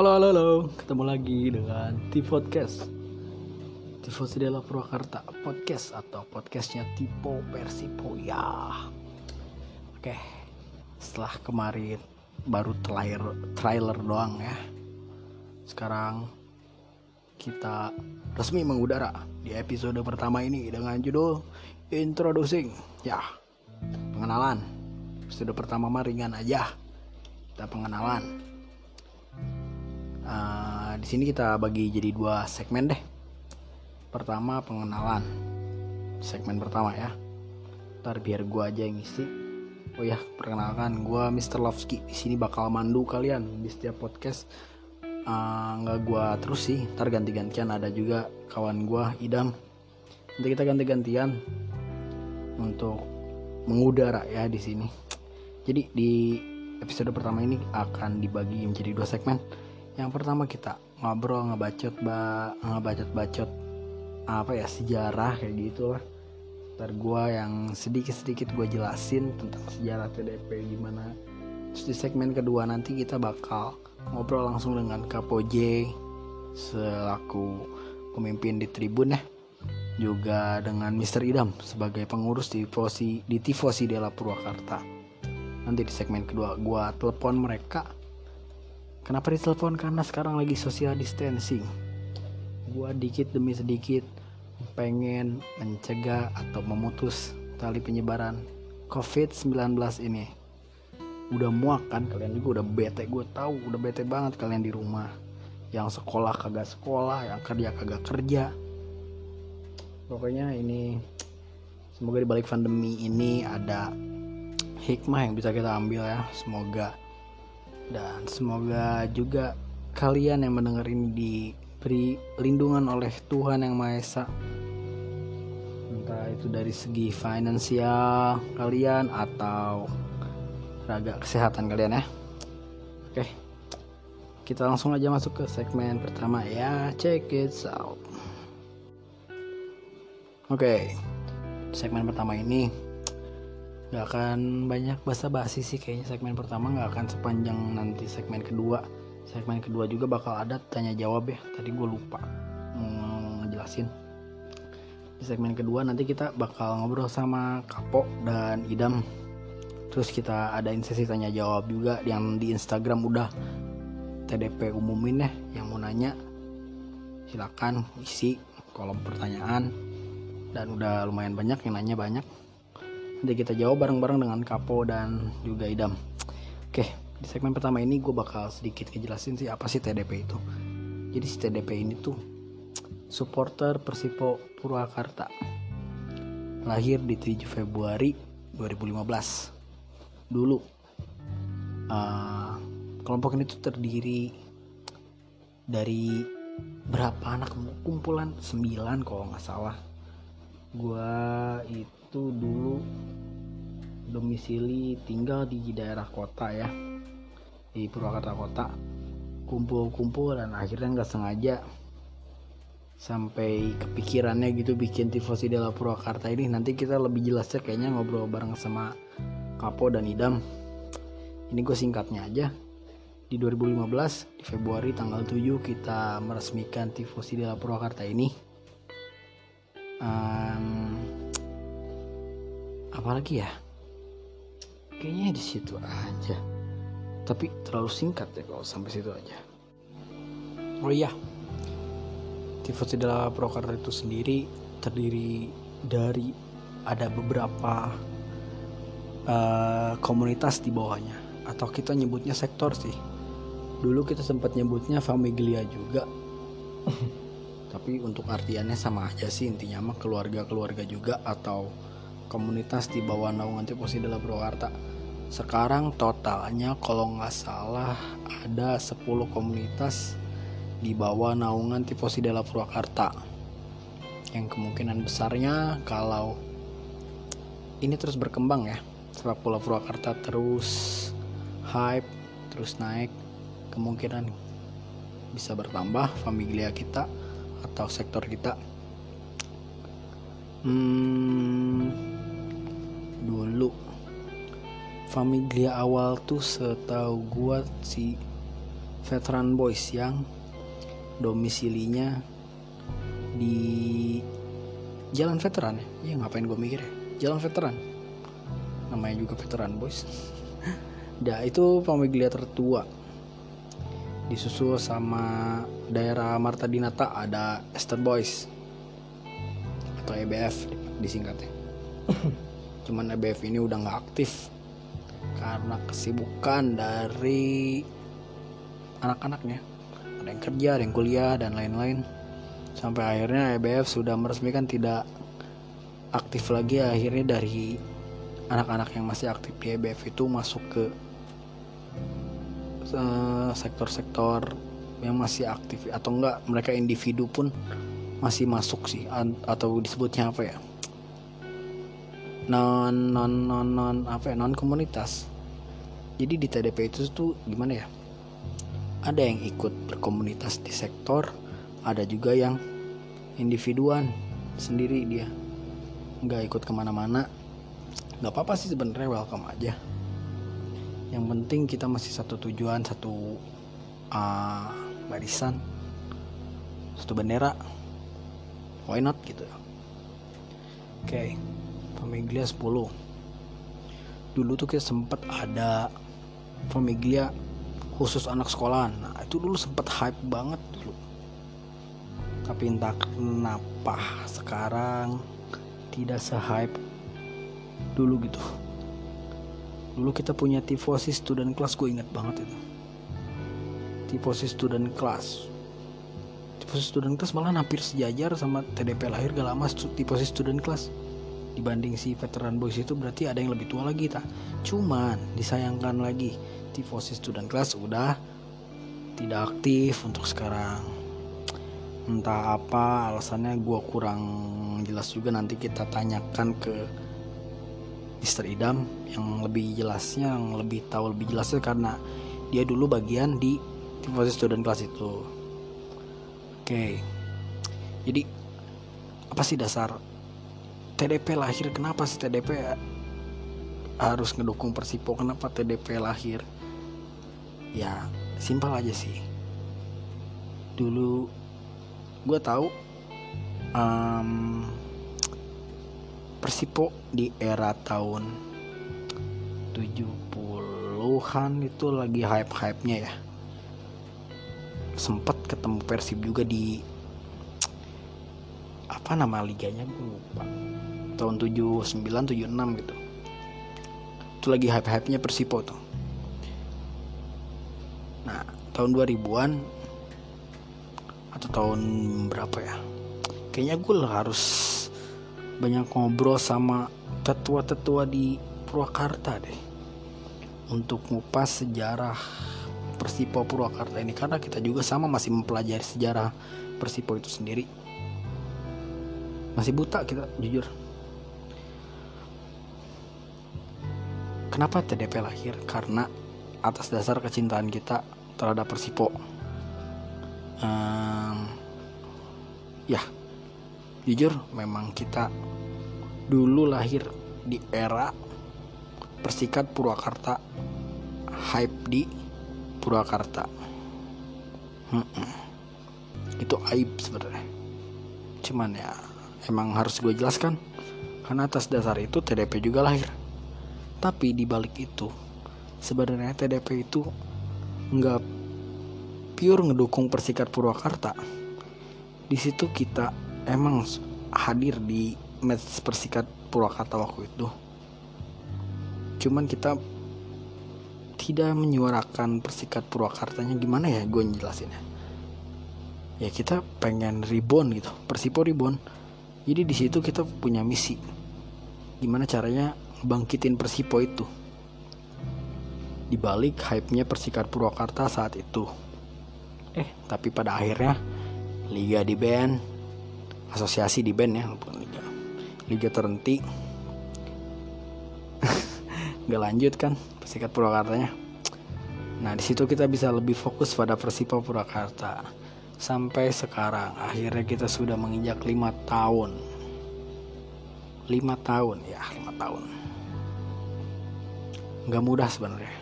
Halo, halo, halo. Ketemu lagi dengan T-Podcast. Tivo Sidela Purwakarta Podcast atau podcastnya Tipo Persipoya. Oke, setelah kemarin baru trailer, trailer doang ya. Sekarang kita resmi mengudara di episode pertama ini dengan judul Introducing. Ya, pengenalan. Episode pertama mah ringan aja. Kita pengenalan Uh, di sini kita bagi jadi dua segmen deh. Pertama pengenalan, segmen pertama ya. Ntar biar gua aja yang isi. Oh ya, perkenalkan gua Mr. Lovski. Di sini bakal mandu kalian di setiap podcast. Uh, nggak gua terus sih, ntar ganti-gantian ada juga kawan gua Idam. Nanti kita ganti-gantian untuk mengudara ya di sini. Jadi di episode pertama ini akan dibagi menjadi dua segmen yang pertama kita ngobrol ngebacot ba ngebacot bacot apa ya sejarah kayak gitu lah. Ntar gue yang sedikit sedikit gue jelasin tentang sejarah TDP gimana. Terus di segmen kedua nanti kita bakal ngobrol langsung dengan Kapo J selaku pemimpin di tribun ya. Juga dengan Mr. Idam sebagai pengurus di Tifosi di Tifosi Dela Purwakarta. Nanti di segmen kedua gue telepon mereka Kenapa ditelepon? Karena sekarang lagi social distancing. Gua dikit demi sedikit pengen mencegah atau memutus tali penyebaran COVID-19 ini. Udah muak kan kalian juga udah bete gue tahu udah bete banget kalian di rumah. Yang sekolah kagak sekolah, yang kerja kagak kerja. Pokoknya ini semoga di balik pandemi ini ada hikmah yang bisa kita ambil ya. Semoga dan semoga juga kalian yang mendengar ini diberi lindungan oleh Tuhan yang Maha Esa. Entah itu dari segi finansial kalian atau raga kesehatan kalian ya. Oke kita langsung aja masuk ke segmen pertama ya. Check it out. Oke segmen pertama ini nggak akan banyak basa-basi sih kayaknya segmen pertama nggak akan sepanjang nanti segmen kedua. Segmen kedua juga bakal ada tanya jawab ya tadi gue lupa ngejelasin. Di segmen kedua nanti kita bakal ngobrol sama Kapo dan Idam. Terus kita ada sesi tanya jawab juga yang di Instagram udah TDP umumin ya yang mau nanya silakan isi kolom pertanyaan. Dan udah lumayan banyak yang nanya banyak Nanti kita jawab bareng-bareng dengan Kapo dan juga Idam. Oke, di segmen pertama ini gue bakal sedikit ngejelasin sih apa sih TDP itu. Jadi si TDP ini tuh supporter Persipo Purwakarta. Lahir di 7 Februari 2015. Dulu uh, kelompok ini tuh terdiri dari berapa anak kumpulan 9 kalau nggak salah. Gua itu dulu domisili tinggal di daerah kota ya. Di Purwakarta kota. Kumpul-kumpul dan akhirnya nggak sengaja sampai kepikirannya gitu bikin tifosi Dela Purwakarta ini. Nanti kita lebih jelasnya kayaknya ngobrol bareng sama Kapo dan Idam. Ini gue singkatnya aja. Di 2015 di Februari tanggal 7 kita meresmikan tifosi Dela Purwakarta ini. Um, apalagi ya kayaknya di situ aja. Tapi terlalu singkat ya kalau sampai situ aja. Oh iya. Tifos Sidala Prokarta itu sendiri terdiri dari ada beberapa uh, komunitas di bawahnya. Atau kita nyebutnya sektor sih. Dulu kita sempat nyebutnya famiglia juga. Tapi untuk artiannya sama aja sih. Intinya mah keluarga-keluarga juga atau komunitas di bawah naungan Tifosi Della Purwakarta. Sekarang totalnya kalau nggak salah ada 10 komunitas di bawah naungan Tifosi Della Purwakarta. Yang kemungkinan besarnya kalau ini terus berkembang ya, sepak bola Purwakarta terus hype, terus naik, kemungkinan bisa bertambah familia kita atau sektor kita. Hmm, dulu. Familia awal tuh setahu gua si veteran boys yang domisilinya di jalan veteran ya? Iya ngapain gue mikir ya? Jalan veteran. Namanya juga veteran boys. Nah itu Pameglia tertua. Disusul sama daerah Marta Dinata ada Esther Boys. Atau EBF disingkatnya cuman EBF ini udah nggak aktif karena kesibukan dari anak-anaknya. Ada yang kerja ada yang kuliah dan lain-lain. Sampai akhirnya EBF sudah meresmikan tidak aktif lagi. Akhirnya dari anak-anak yang masih aktif di EBF itu masuk ke eh, sektor-sektor yang masih aktif. Atau enggak mereka individu pun masih masuk sih. Atau disebutnya apa ya non non non non apa ya non komunitas jadi di TDP itu tuh gimana ya? Ada yang ikut berkomunitas di sektor ada juga yang individuan sendiri dia. Nggak ikut ke mana-mana. Nggak apa-apa sih sebenarnya welcome aja. Yang penting kita masih satu tujuan satu uh, barisan. Satu bendera. Why not gitu. Oke. okay. Famiglia 10 dulu tuh kita sempet ada Famiglia khusus anak sekolahan nah itu dulu sempet hype banget dulu. Tapi entah kenapa sekarang tidak se-hype dulu gitu. Dulu kita punya tifosi student class gue inget banget itu. Tifosi student class. Tifosi student class malah hampir sejajar sama TDP lahir gak lama tifosi student class dibanding si veteran boys itu berarti ada yang lebih tua lagi tak cuman disayangkan lagi tifosi student class udah tidak aktif untuk sekarang. Entah apa alasannya gue kurang jelas juga. Nanti kita tanyakan ke Mister Idam yang lebih jelasnya yang lebih tahu lebih jelasnya karena dia dulu bagian di tifosi student class itu. Oke. Jadi apa sih dasar TDP lahir kenapa sih TDP harus ngedukung Persipo? Kenapa TDP lahir? Ya simpel aja sih. Dulu gue tahu um, Persipo di era tahun 70-an itu lagi hype-hype-nya ya. Sempet ketemu Persib juga di apa nama liganya? Gue lupa tahun 79 76 gitu. Itu lagi hype-hype-nya Persipo tuh. Nah tahun 2000-an atau tahun berapa ya? Kayaknya gue harus banyak ngobrol sama tetua-tetua di Purwakarta deh untuk ngupas sejarah Persipo Purwakarta ini. Karena kita juga sama masih mempelajari sejarah Persipo itu sendiri. Masih buta kita jujur kenapa TDP lahir? Karena atas dasar kecintaan kita terhadap Persipo. Um, ya jujur memang kita dulu lahir di era Persikat Purwakarta hype di Purwakarta. Hmm itu aib sebenarnya. Cuman ya emang harus gue jelaskan. Karena atas dasar itu TDP juga lahir tapi di balik itu sebenarnya TDP itu nggak pure ngedukung Persikat Purwakarta. Di situ kita emang hadir di match Persikat Purwakarta waktu itu. Cuman kita tidak menyuarakan Persikat Purwakartanya gimana ya gue jelasinnya ya kita pengen rebound gitu Persipo rebound jadi di situ kita punya misi. Gimana caranya bangkitin Persipo itu. Dibalik hype-nya Persikat Purwakarta saat itu. Eh tapi pada akhirnya liga di band asosiasi di band ya bukan liga. Liga terhenti. Nggak lanjut kan Persikat Purwakartanya? Nah di situ kita bisa lebih fokus pada Persipo Purwakarta. Sampai sekarang akhirnya kita sudah menginjak lima tahun. Lima tahun ya lima tahun nggak mudah sebenarnya.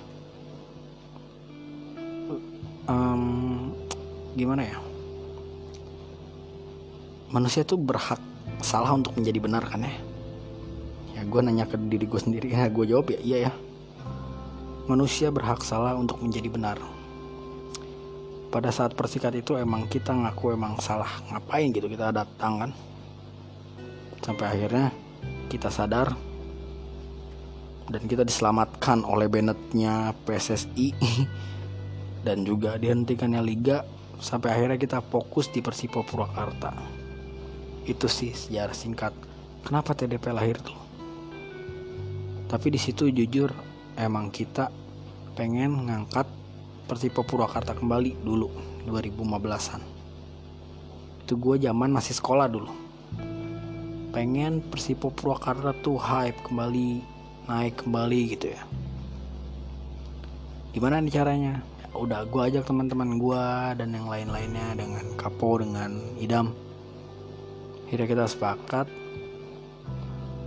Um, gimana ya? Manusia tuh berhak salah untuk menjadi benar kan ya? Ya gue nanya ke diri gue sendiri. Ya gue jawab ya iya ya. Manusia berhak salah untuk menjadi benar. Pada saat persikat itu emang kita ngaku emang salah. Ngapain gitu kita datang kan? Sampai akhirnya kita sadar dan kita diselamatkan oleh Bennettnya PSSI dan juga dihentikannya liga sampai akhirnya kita fokus di Persipo Purwakarta. Itu sih sejarah singkat. Kenapa TDP lahir tuh? Tapi di situ jujur emang kita pengen ngangkat Persipo Purwakarta kembali dulu 2015an itu gue zaman masih sekolah dulu. Pengen Persipo Purwakarta tuh hype kembali naik kembali gitu ya. Gimana nih caranya? Ya udah gue ajak teman-teman gue dan yang lain-lainnya dengan Kapo dengan Idam. Akhirnya kita sepakat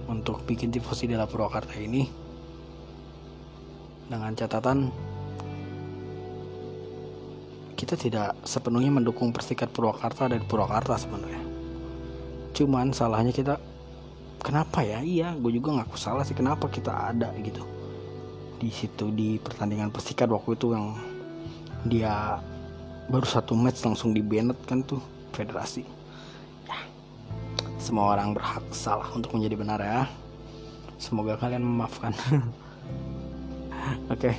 untuk bikin tifosi di Purwakarta ini dengan catatan kita tidak sepenuhnya mendukung Persikat Purwakarta dan Purwakarta sebenarnya. Cuman salahnya kita kenapa ya iya gue juga ngaku salah sih kenapa kita ada gitu di situ di pertandingan Persikat waktu itu yang dia baru satu match langsung di kan tuh federasi semua orang berhak salah untuk menjadi benar ya. Semoga kalian memaafkan. Oke. okay.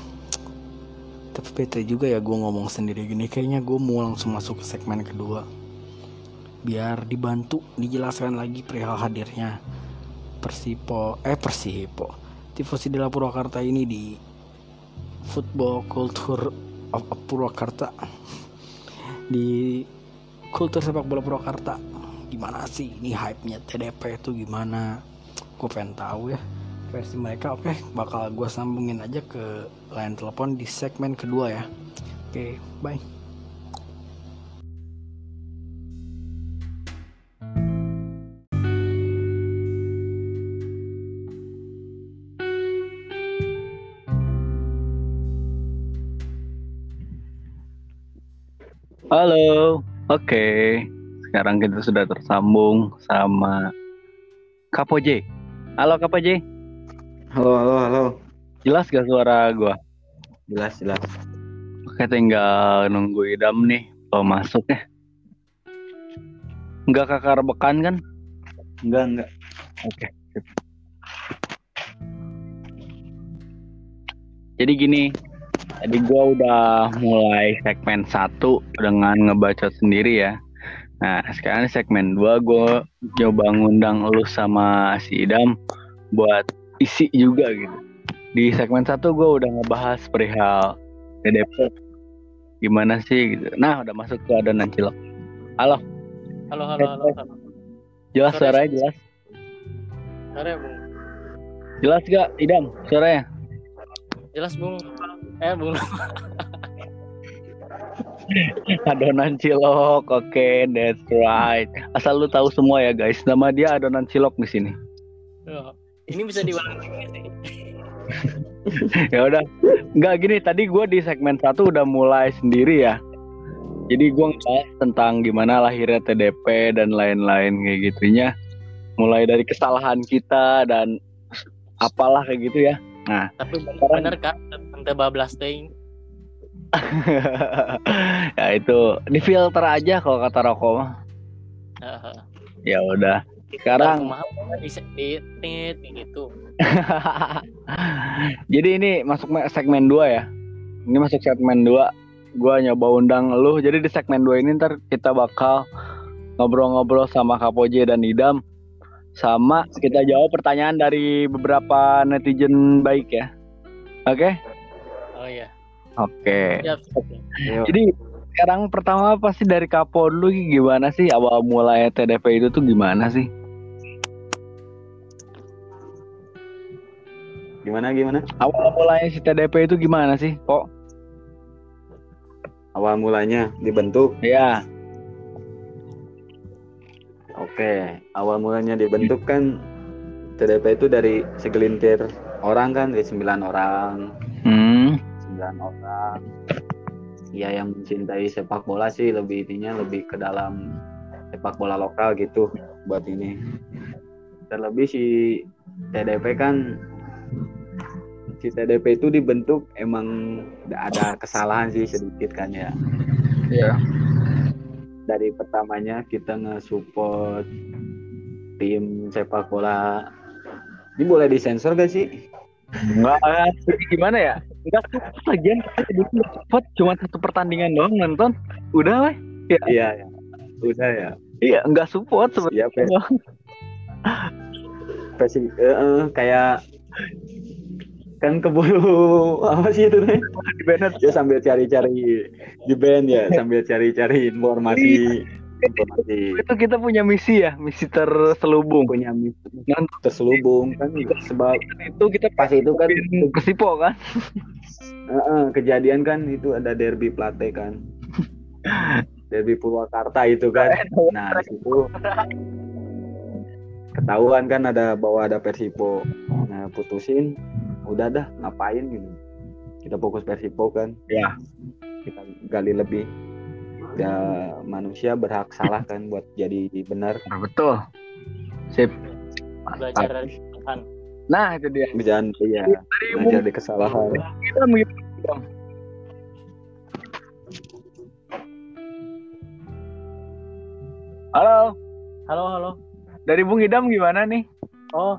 Tapi bete juga ya gue ngomong sendiri gini. Kayaknya gue mau langsung masuk ke segmen kedua. Biar dibantu dijelaskan lagi perihal hadirnya Persipo eh Persipo. Tifosi Dela Purwakarta ini di Football Culture of Purwakarta. Di kultur sepak bola Purwakarta. Gimana sih ini hype-nya? TDP itu gimana? Gue pengen tahu ya. Versi mereka oke bakal gue sambungin aja ke line telepon di segmen kedua ya. Oke bye Halo, oke. Okay sekarang kita sudah tersambung sama Kapo J. Halo Kapo J. Halo, halo, halo. Jelas gak suara gua? Jelas, jelas. Oke, tinggal nunggu idam nih mau masuk ya. Enggak kakar bekan kan? Enggak, enggak. Oke. Jadi gini, tadi gua udah mulai segmen satu dengan ngebacot sendiri ya. Nah, sekarang segmen 2 gue coba ngundang lu sama si Idam buat isi juga gitu. Di segmen satu gue udah ngebahas perihal DDP. Gimana sih gitu. Nah, udah masuk ke adonan cilok. Halo. Halo, halo, halo. halo. Jelas Sore. suaranya jelas. Suaranya, Bung. Jelas gak, Idam, suaranya? Jelas, Bung. Eh, Bung. adonan cilok oke okay, that's right. Asal lu tahu semua ya guys. Nama dia adonan cilok di sini. Oh, ini bisa diulang ya udah. Nggak gini tadi gue di segmen satu udah mulai sendiri ya. Jadi gue ngebahas tentang gimana lahirnya TDP dan lain-lain kayak gitunya. Mulai dari kesalahan kita dan apalah kayak gitu ya. Nah tapi benar kak tentang bablas ya itu di filter aja kalau kata rokok mah. ya udah. Sekarang di, gitu. Jadi ini masuk segmen 2 ya. Ini masuk segmen 2. Gua nyoba undang lu. Jadi di segmen 2 ini ntar kita bakal ngobrol-ngobrol sama Kapoje dan Idam sama kita jawab pertanyaan dari beberapa netizen baik ya. Oke? Okay? Oh iya. Oke. Okay. Jadi sekarang pertama pasti dari Kapo dulu gimana sih awal mulai TDP itu tuh gimana sih? Gimana gimana? Awal mulanya si TDP itu gimana sih, kok? Awal mulanya dibentuk? Iya. Oke, awal mulanya dibentuk kan TDP itu dari segelintir orang kan, dari sembilan orang. Hmm 9 orang ya yang mencintai sepak bola sih lebih intinya lebih ke dalam sepak bola lokal gitu buat ini terlebih si TDP kan si TDP itu dibentuk emang ada kesalahan sih sedikit kan ya Iya. dari pertamanya kita nge-support tim sepak bola ini boleh disensor gak sih? Enggak, gimana ya? Enggak support lagian kita nggak support cuma satu pertandingan doang nonton. Udah weh. Iya, ya. Udah ya. Iya, enggak support Iya, sebenarnya. Pesi, eh, eh, kayak kan keburu apa sih itu teh? Di Bennett. Ya sambil cari-cari di band ya, sambil cari-cari informasi informasi Itu kita punya misi ya, misi terselubung. punya misi terselubung kan sebab itu kita pas itu kan ke Sipo kan. eh, eh, kejadian kan itu ada derby Plate kan. Derby Purwakarta itu kan. Nah, di situ ketahuan kan ada bahwa ada Persipo. Nah, putusin udah dah ngapain gitu. Kita fokus Persipo kan. Ya. Kita gali lebih. Ya manusia berhak salah kan buat jadi benar. Nah, betul. Sip. belajar dari kesalahan Nah, itu dia. Jangan iya Dari belajar dari kesalahan. kita begitu. Bang. Halo, halo halo dari Bung Idam gimana nih? oh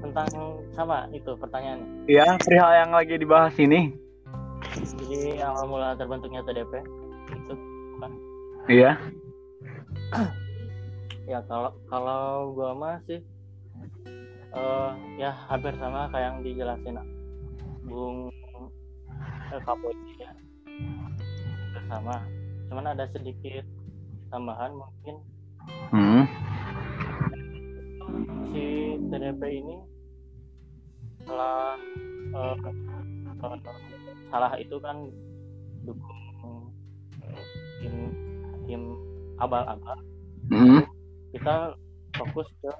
tentang sama itu pertanyaannya Ya, perihal yang lagi dibahas ini. jadi awal mula terbentuknya TDP itu Iya. ya kalau kalau gua mah sih eh ya hampir sama kayak yang dijelasin Bung eh, ya Hampir sama cuman ada sedikit tambahan mungkin Hmm. si TDP ini setelah eh, eh, salah itu kan dukung tim tim abal-abal Hmm. kita fokus ke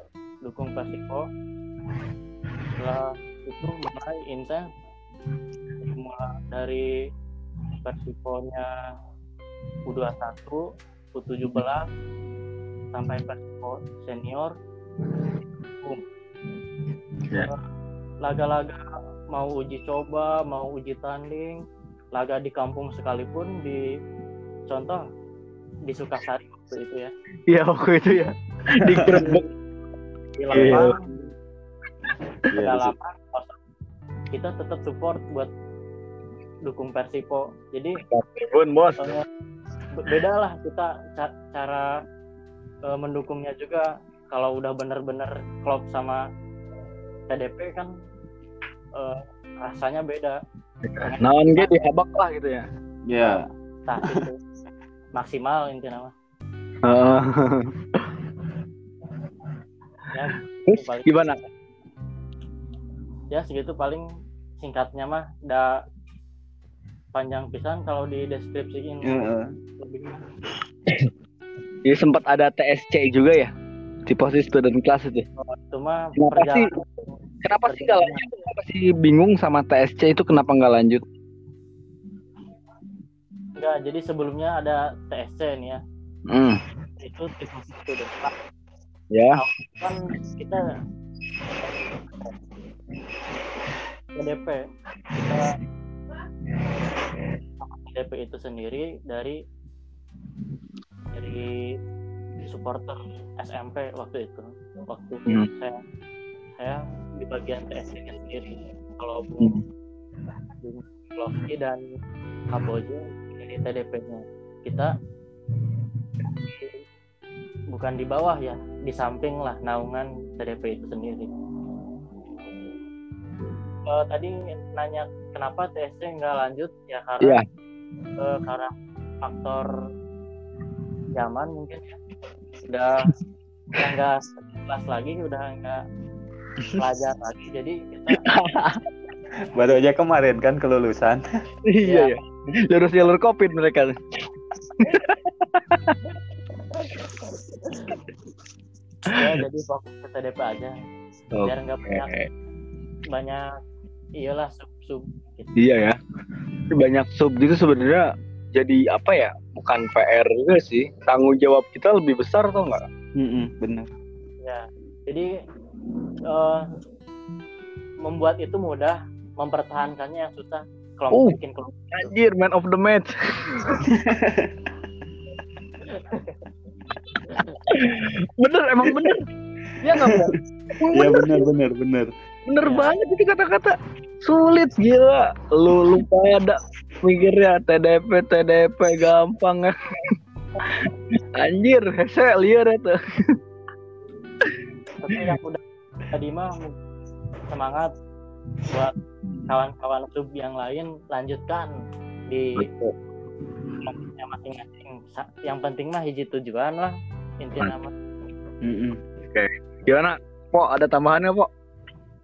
dukung Persiko setelah itu mulai insen mulai dari Persikonya U21 U17 sampai Persiko senior boom. Ya. laga-laga mau uji coba mau uji tanding laga di kampung sekalipun di contoh di Sukasari waktu itu ya Iya, waktu itu ya. Digerebek. di Iya. lapang Iya, di lapang kita tetap support buat dukung Persipo jadi Bun, bos. be- beda lah kita ca- cara eh, mendukungnya juga kalau udah bener-bener klop sama TDP kan eh, rasanya beda Naon ge dihabak lah gitu ya. Iya. nah itu maksimal intinya mah Heeh. ya Terus paling- gimana? ya segitu paling singkatnya mah udah panjang pisan kalau di deskripsiin Heeh. lebih Jadi sempat ada TSC juga ya di posisi student class itu. itu mah Kenapa sih? perjalanan Kenapa sih nggak lanjut? Kenapa sih bingung sama TSC itu kenapa nggak lanjut? Enggak jadi sebelumnya ada TSC nih ya Hmm. itu tim itu deh Ya. kan kita PDP kita PDP itu sendiri dari dari supporter SMP waktu itu waktu Hmm. saya saya di bagian TSC nya sendiri kalau Bung Bung Lofty dan Kabojo dari TDP nya kita bukan di bawah ya di samping lah naungan TDP itu sendiri Eh, tadi nanya kenapa TSC nggak lanjut ya karena Iya. eh, karena faktor zaman mungkin ya udah udah nggak kelas lagi udah nggak pelajar lagi jadi kita Baru aja kemarin kan kelulusan. Iya ya. Jalur jalur covid mereka. ya jadi fokus ke TDP aja Oh, biar nggak banyak banyak iyalah sub sub gitu. Iya ya. banyak sub gitu sebenarnya jadi apa ya bukan PR juga sih tanggung jawab kita lebih besar atau enggak Mm-mm, bener ya jadi eh, membuat itu mudah mempertahankannya yang susah kelompok Oh. bikin kelompok. Anjir man of the match. Bener emang bener. Ya nggak Bro? ya bener. bener bener bener. Ya. banget itu kata-kata. Sulit gila. Lu lupa ada mikirnya TDP TDP gampang. Kan anjir hese liar itu tapi yang udah tadi mah semangat buat kawan-kawan sub yang lain lanjutkan di masing-masing. Yang penting mah hiji tujuan lah intinya mah. Mm-mm. gimana? Pok ada tambahannya Pok?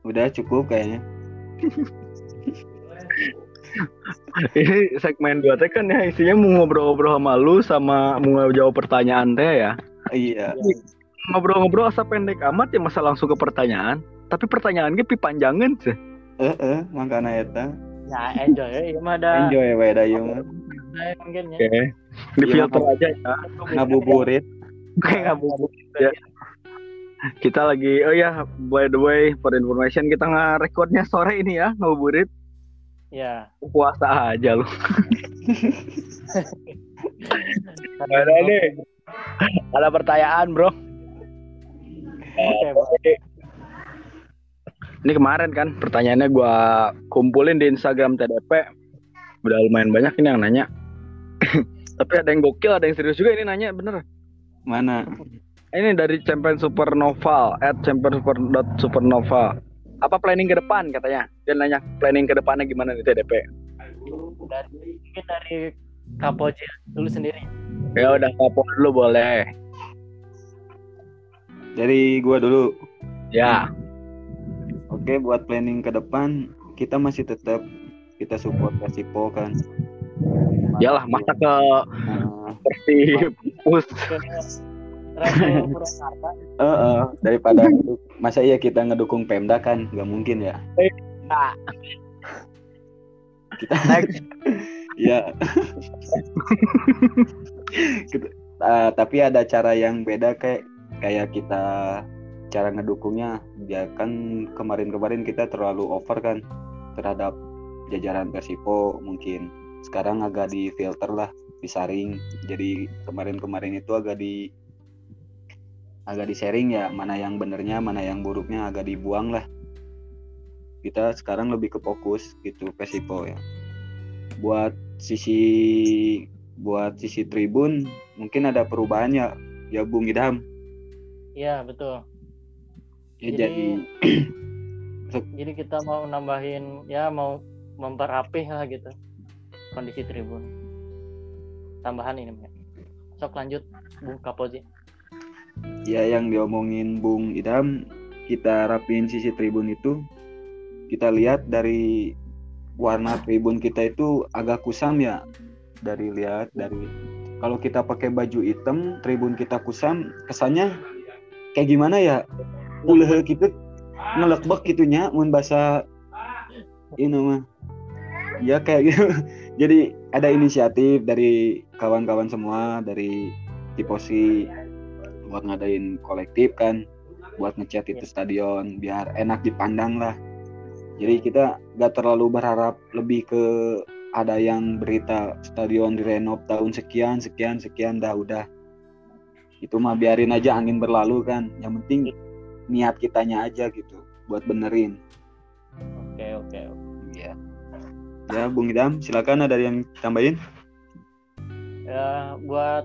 Udah cukup kayaknya. Ini segmen 2 teh kan ya isinya mau ngobrol-ngobrol sama lu sama mau jawab pertanyaan teh ya. Iya. Ngobrol-ngobrol asa pendek amat ya masa langsung ke pertanyaan. Tapi pertanyaan ge pipanjangan sih eh eh makana eta. Ya enjoy ya iya mah ada enjoy we da ieu mah. Mungkin ya. Oke di Iya, filter aja ya. Ngabuburit. Kayak ngabuburit. Ya. Kita lagi oh ya by the way for information kita nge-recordnya sore ini ya ngabuburit. Ya. Puasa aja lu. Ada nih ada pertanyaan bro. Oke, Bang. Ini kemarin kan pertanyaannya gua kumpulin di Instagram TDP udah lumayan banyak ini yang nanya. Tapi ada yang gokil ada yang serius juga ini nanya bener. Mana? Ini dari champion supernova at champion super dot supernova. Apa planning ke depan katanya? Dia nanya planning ke depannya gimana nih TDP dari mungkin dari Kapoji dulu sendiri. Ya udah kapo dulu boleh. Dari gua dulu. Ya Oke, buat planning ke depan kita masih tetap kita support Kasipo kan. Yalah masa ke Nah, Persib pus eh, eh, daripada masa iya kita ngedukung Pemda kan nggak mungkin ya. Kita ya. Kita- ah, tapi ada cara yang beda kayak kayak kita cara ngedukungnya ya kan kemarin-kemarin kita terlalu over kan terhadap jajaran Persipo mungkin sekarang agak di filter lah disaring. Jadi kemarin-kemarin itu agak di agak di sharing ya mana yang benernya mana yang buruknya agak dibuang lah. Kita sekarang lebih ke fokus gitu Persipo ya. Buat sisi buat sisi tribun mungkin ada perubahannya ya Bung Idham? Iya betul ya Jadi- jadi jadi kita mau nambahin ya mau memperapih lah gitu kondisi tribun. Tambahan ini Mbak. sok lanjut Bung Kapoji ya yang diomongin Bung Idam kita rapiin sisi tribun itu kita lihat dari warna tribun kita itu agak kusam ya. Dari lihat dari kalau kita pakai baju hitam tribun kita kusam kesannya kayak gimana ya ulah gitu. Ngelekbek gitunya mun bahasa ini mah. Ya kayak gitu. Jadi ada inisiatif dari kawan-kawan semua dari tiposi buat ngadain kolektif kan buat ngecat itu stadion biar enak dipandang lah. Jadi kita gak terlalu berharap lebih ke ada yang berita stadion direnov tahun sekian sekian sekian dah udah. Itu mah biarin aja angin berlalu kan. Yang penting niat kitanya aja gitu buat benerin. Oke oke oke. ya ya Bung Idam silakan ada yang tambahin? Ya buat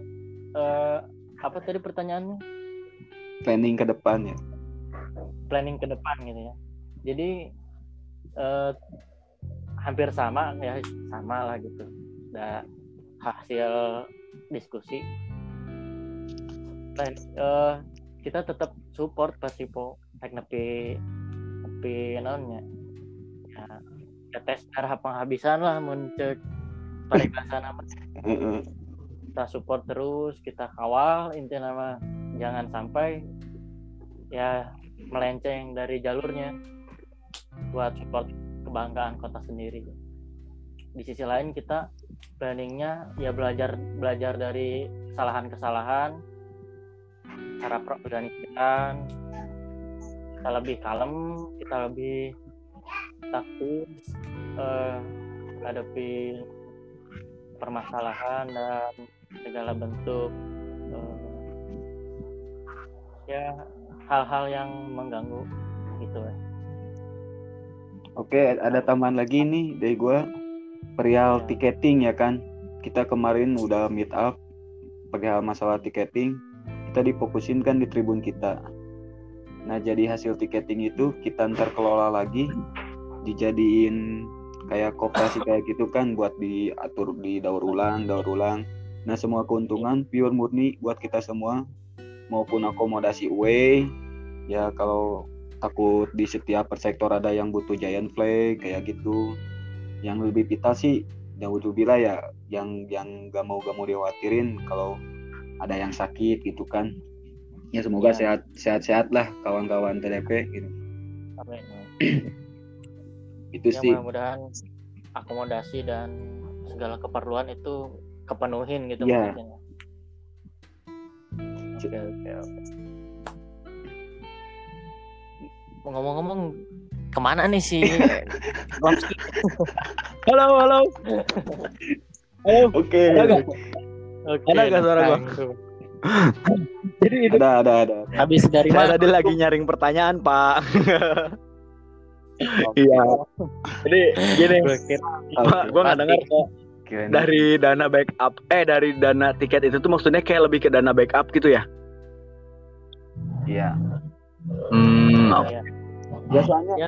eh, apa tadi pertanyaannya? Planning ke depan ya. Planning ke depan gitu ya. Jadi eh, hampir sama ya sama lah gitu. Da hasil diskusi. Plan- eh, kita tetap support Persipo baik nepi nepi naonnya? Ya, ya tes arah penghabisan lah muncul paribasan apa Heeh. kita support terus kita kawal intinya nama jangan sampai ya melenceng dari jalurnya buat support kebanggaan kota sendiri. Di sisi lain kita planningnya ya belajar belajar dari kesalahan-kesalahan cara perorganisasian kita lebih kalem kita lebih taktis eh, hadapi permasalahan dan segala bentuk eh, ya hal-hal yang mengganggu gitu ya Oke, ada tambahan lagi nih dari gua perihal Ya. tiketing ya kan. Kita kemarin udah meet up perihal masalah tiketing. Kita difokusin kan di tribun kita. Nah, jadi hasil tiketing itu kita ntar kelola lagi dijadiin kayak koperasi kayak gitu kan buat diatur di daur ulang, daur ulang. Nah, semua keuntungan pure murni buat kita semua maupun akomodasi away. Ya kalau takut di setiap persektor ada yang butuh giant flag kayak gitu yang lebih vital sih Naudzubillah ya yang yang gak mau gak mau dikhawatirin kalau ada yang sakit gitu kan ya semoga Ya. sehat sehat sehat lah kawan-kawan TDP gitu Amin. itu ya sih mudah-mudahan akomodasi dan segala keperluan itu kepenuhin gitu mungkin ya. Oke oke oke. Ngomong-ngomong ke mana nih si? Halo, halo. Halo. oke Oke, Ada nggak suara gua? Jadi itu ada ada ada Habis dari saya mana? tadi lagi nyaring pertanyaan, Pak. Iya. Jadi gini, Gua Pak, gua nggak dengar kok. Dari dana backup, eh dari dana tiket itu tuh maksudnya kayak lebih ke dana backup gitu ya? iya Hmm, ya, biasanya Ya.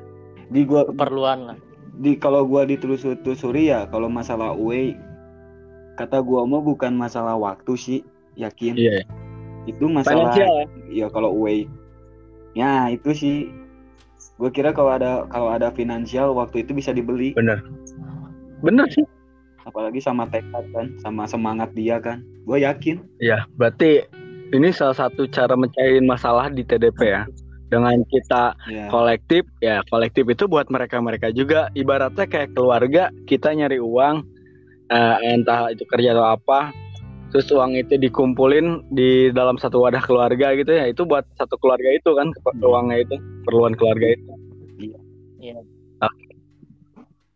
di gua keperluan lah. di kalau gua ditelusuri ya kalau masalah away kata gua mau bukan masalah waktu sih yakin Iya. itu masalah Finansial ya? ya kalau away ya itu sih gue kira kalau ada kalau ada finansial waktu itu bisa dibeli Bener. Bener sih. apalagi sama tekad kan sama semangat dia kan gue yakin Iya, berarti ini salah satu cara mencairin masalah di TDP ya. Dengan kita ya kolektif, ya kolektif itu buat mereka-mereka juga. Ibaratnya kayak keluarga, kita nyari uang, eh, entah itu kerja atau apa, terus uang itu dikumpulin di dalam satu wadah keluarga gitu ya. Itu buat satu keluarga itu kan, uangnya itu, perluan keluarga itu.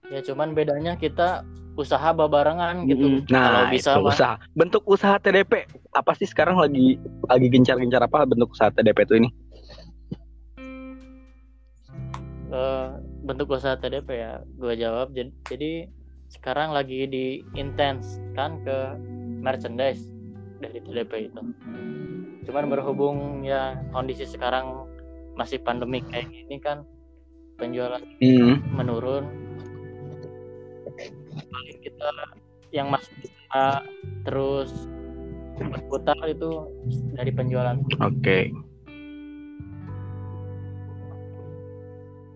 Ya cuman bedanya kita usaha babarengan gitu. Kalau Nah, bisa itu mah usaha. Bentuk usaha TDP apa sih sekarang lagi lagi gencar-gencar apa bentuk usaha TDP itu ini? eh, bentuk usaha TDP ya gue jawab jadi, jadi sekarang lagi di intens kan ke merchandise dari TDP itu cuman berhubung ya kondisi sekarang masih pandemi kayak gini kan penjualan Hmm. menurun paling kita yang masih bisa terus berputar itu dari penjualan Oke.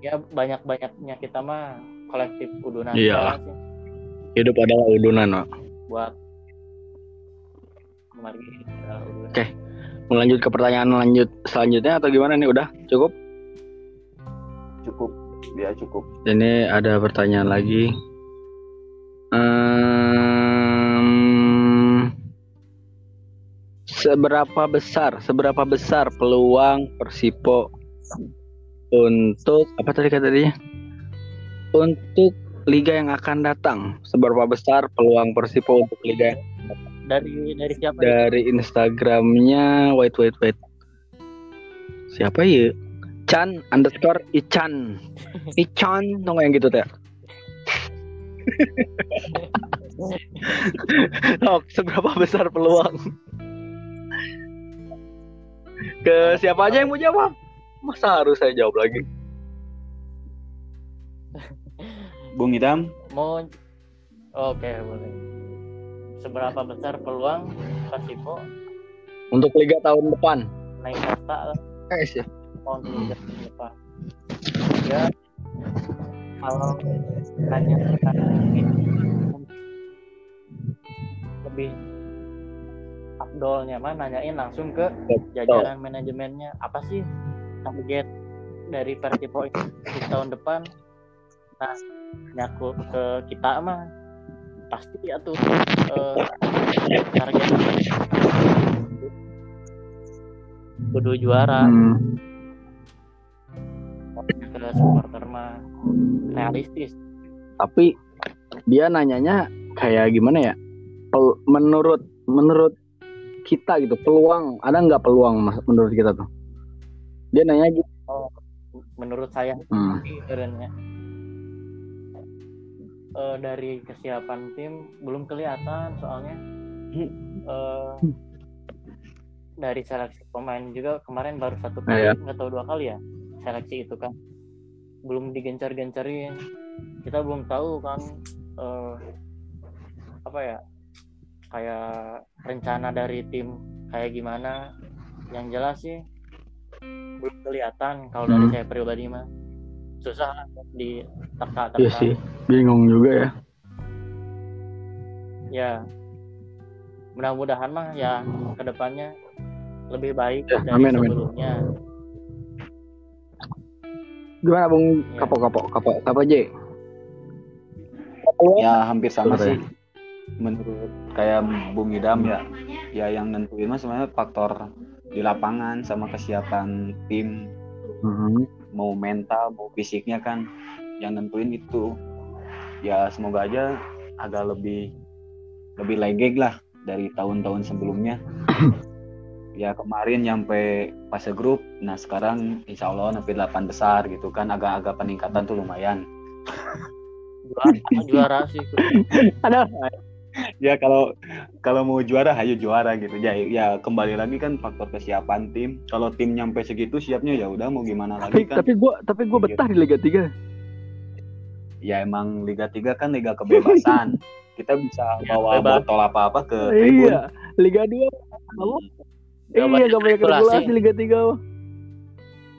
ya banyak banyaknya kita mah kolektif udunan Iya. sih Hidup adalah udunan, Pak. buat kemarin adalah udunan. Oke. Mau lanjut ke pertanyaan lanjut selanjutnya atau gimana nih? Udah cukup? cukup dia cukup Ini ada pertanyaan lagi. Ehm, seberapa besar, seberapa besar peluang Persipo untuk apa tadi kata dia? Untuk liga yang akan datang. Seberapa besar peluang Persipo untuk liga yang dari dari siapa dari Instagramnya wait wait wait. Siapa ya? Chan underscore Ichan. Ichan nggak yang gitu teh? Tok, seberapa besar peluang? Ke siapa aja yang mau jawab? Masa harus saya jawab lagi Bung Idam. Mau oke boleh. Seberapa besar peluang Persipo untuk liga tahun depan. naik kasta lah. Guys ya tahun liga tahun depan. Ya kalau hanya sekarang ini lebih Abdolnya mah nanyain langsung ke jajaran manajemennya. Apa sih target dari Persipo ini di tahun depan nah nyaku ke kita mah pasti ya tuh eh, target kudu juara Hmm. ke supporter mah realistis Tapi dia nanyanya kayak gimana ya? Pel- menurut menurut kita gitu peluang ada nggak peluang mas menurut kita tuh? Dia nanya gitu. menurut saya Hmm. Eh, dari kesiapan tim belum kelihatan soalnya. Eh, dari seleksi pemain juga kemarin baru satu kali Iya. nggak tahu dua kali ya seleksi itu kan. Belum digencar-gencarin. Kita belum tahu kan eh, apa ya kayak rencana dari tim kayak gimana. Yang jelas sih belum kelihatan kalau dari Hmm. saya pribadi mah susah di teka-teka Iya sih, bingung juga ya. ya mudah-mudahan mah ya ke depannya lebih baik Ya, dari amin, amin. sebelumnya Gimana Bung Ya. Kapo Kapo Kapo Kapo J? ya hampir sama Betul ya? sih menurut kayak Bung Idam ya ya yang nentuin mah sebenarnya faktor di lapangan sama kesiapan tim Hmm. Mau mental mau fisiknya kan yang nentuin itu. Ya semoga aja agak lebih lebih legeg lah dari tahun-tahun sebelumnya. Ya kemarin nyampe fase grup nah sekarang insya Allah sampai 8 besar gitu kan agak-agak peningkatan tuh lumayan. Juara, juara sih. Ada. ya kalau kalau mau juara ayo juara gitu ya ya kembali lagi kan faktor kesiapan tim kalau tim nyampe segitu siapnya ya udah mau gimana Tapi lagi kan tapi gua tapi gua betah di Liga 3. ya emang Liga 3 kan liga kebebasan kita bisa Ya, bawa bebas. botol apa-apa ke tribun Iya, Liga 2 apa? Gak Iya, gak banyak regulasi. regulasi Liga 3. mah.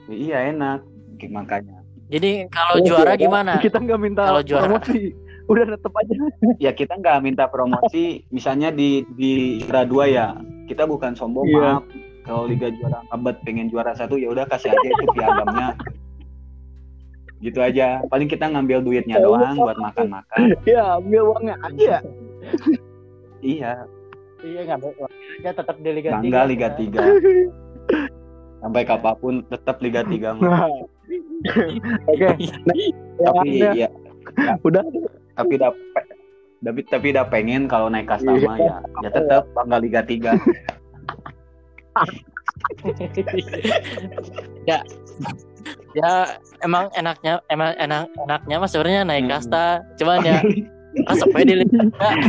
iya enak makanya jadi kalau Oh, juara juara, gimana Kita nggak minta Kalau juara. promosi. Udah tetep aja. ya kita nggak minta promosi misalnya di di juara dua ya kita bukan sombong Iya. maaf kalau liga juara abad pengen juara satu ya udah kasih aja itu piagamnya gitu aja paling kita ngambil duitnya doang buat makan-makan Ya, ambil uangnya aja. iya iya nggak aja tetap di Liga bangga 3 Liga 3 sampai kapan pun tetap Liga 3 mah. Nah. Oke. Nah, ya, tapi udah. ya udah tapi udah tapi tapi udah pengen kalau naik kasta Iya. mah ya ya tetap bangga Liga 3 ya ya emang enaknya emang enak enaknya mas sebenarnya naik Hmm. kasta cuman ya kan sampai di Liga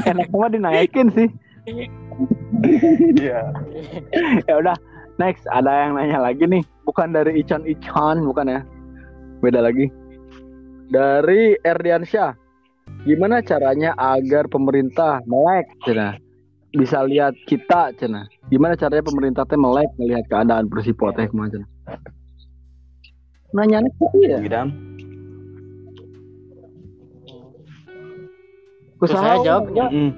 enak mah dinaikin sih. iya Ya udah, next ada yang nanya lagi nih, bukan dari Ican Ican, bukan ya? Beda lagi. Dari Erdiansyah. Gimana caranya agar pemerintah melek, cina? Bisa lihat kita, cina. Gimana caranya pemerintah teh melek melihat keadaan Persipo teh ke mana, cina? Nanya ya. Widam Terus saya jawab ya Mm.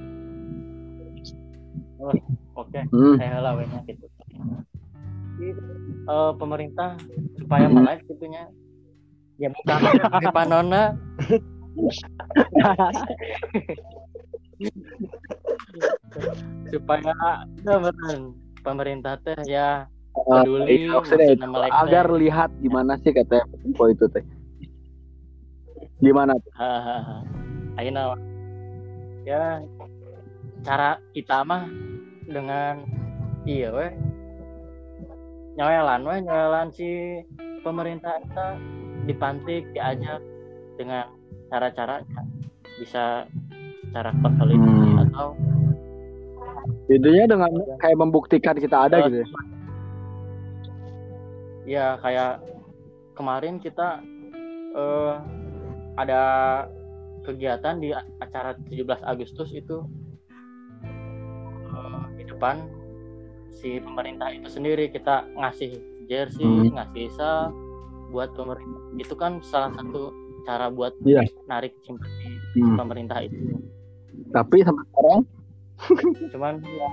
oke Hmm. saya lawannya gitu Eh, pemerintah supaya melek gitunya ya bukan. Panona supaya ya beneran pemerintah teh ya Eh, peduli itu, melek agar lihat gimana sih kata Persipo itu teh. Gimana? Tuh? Hahaha. Ayeuna ya cara kita mah dengan iya weh. Nyawelan weh nyawelan si pemerintah kita dipantik diajak dengan cara-cara bisa secara konsolidasi Hmm. atau Intinya dengan kayak membuktikan kita ada gitu ya. ya kayak kemarin kita eh, ada kegiatan di acara 17 Agustus itu eh, di depan si pemerintah itu sendiri kita ngasih jersey Hmm. ngasih sal buat pemerintah itu kan salah satu cara buat Iya. narik simpati Hmm. pemerintah itu Tapi sampai sekarang cuman ya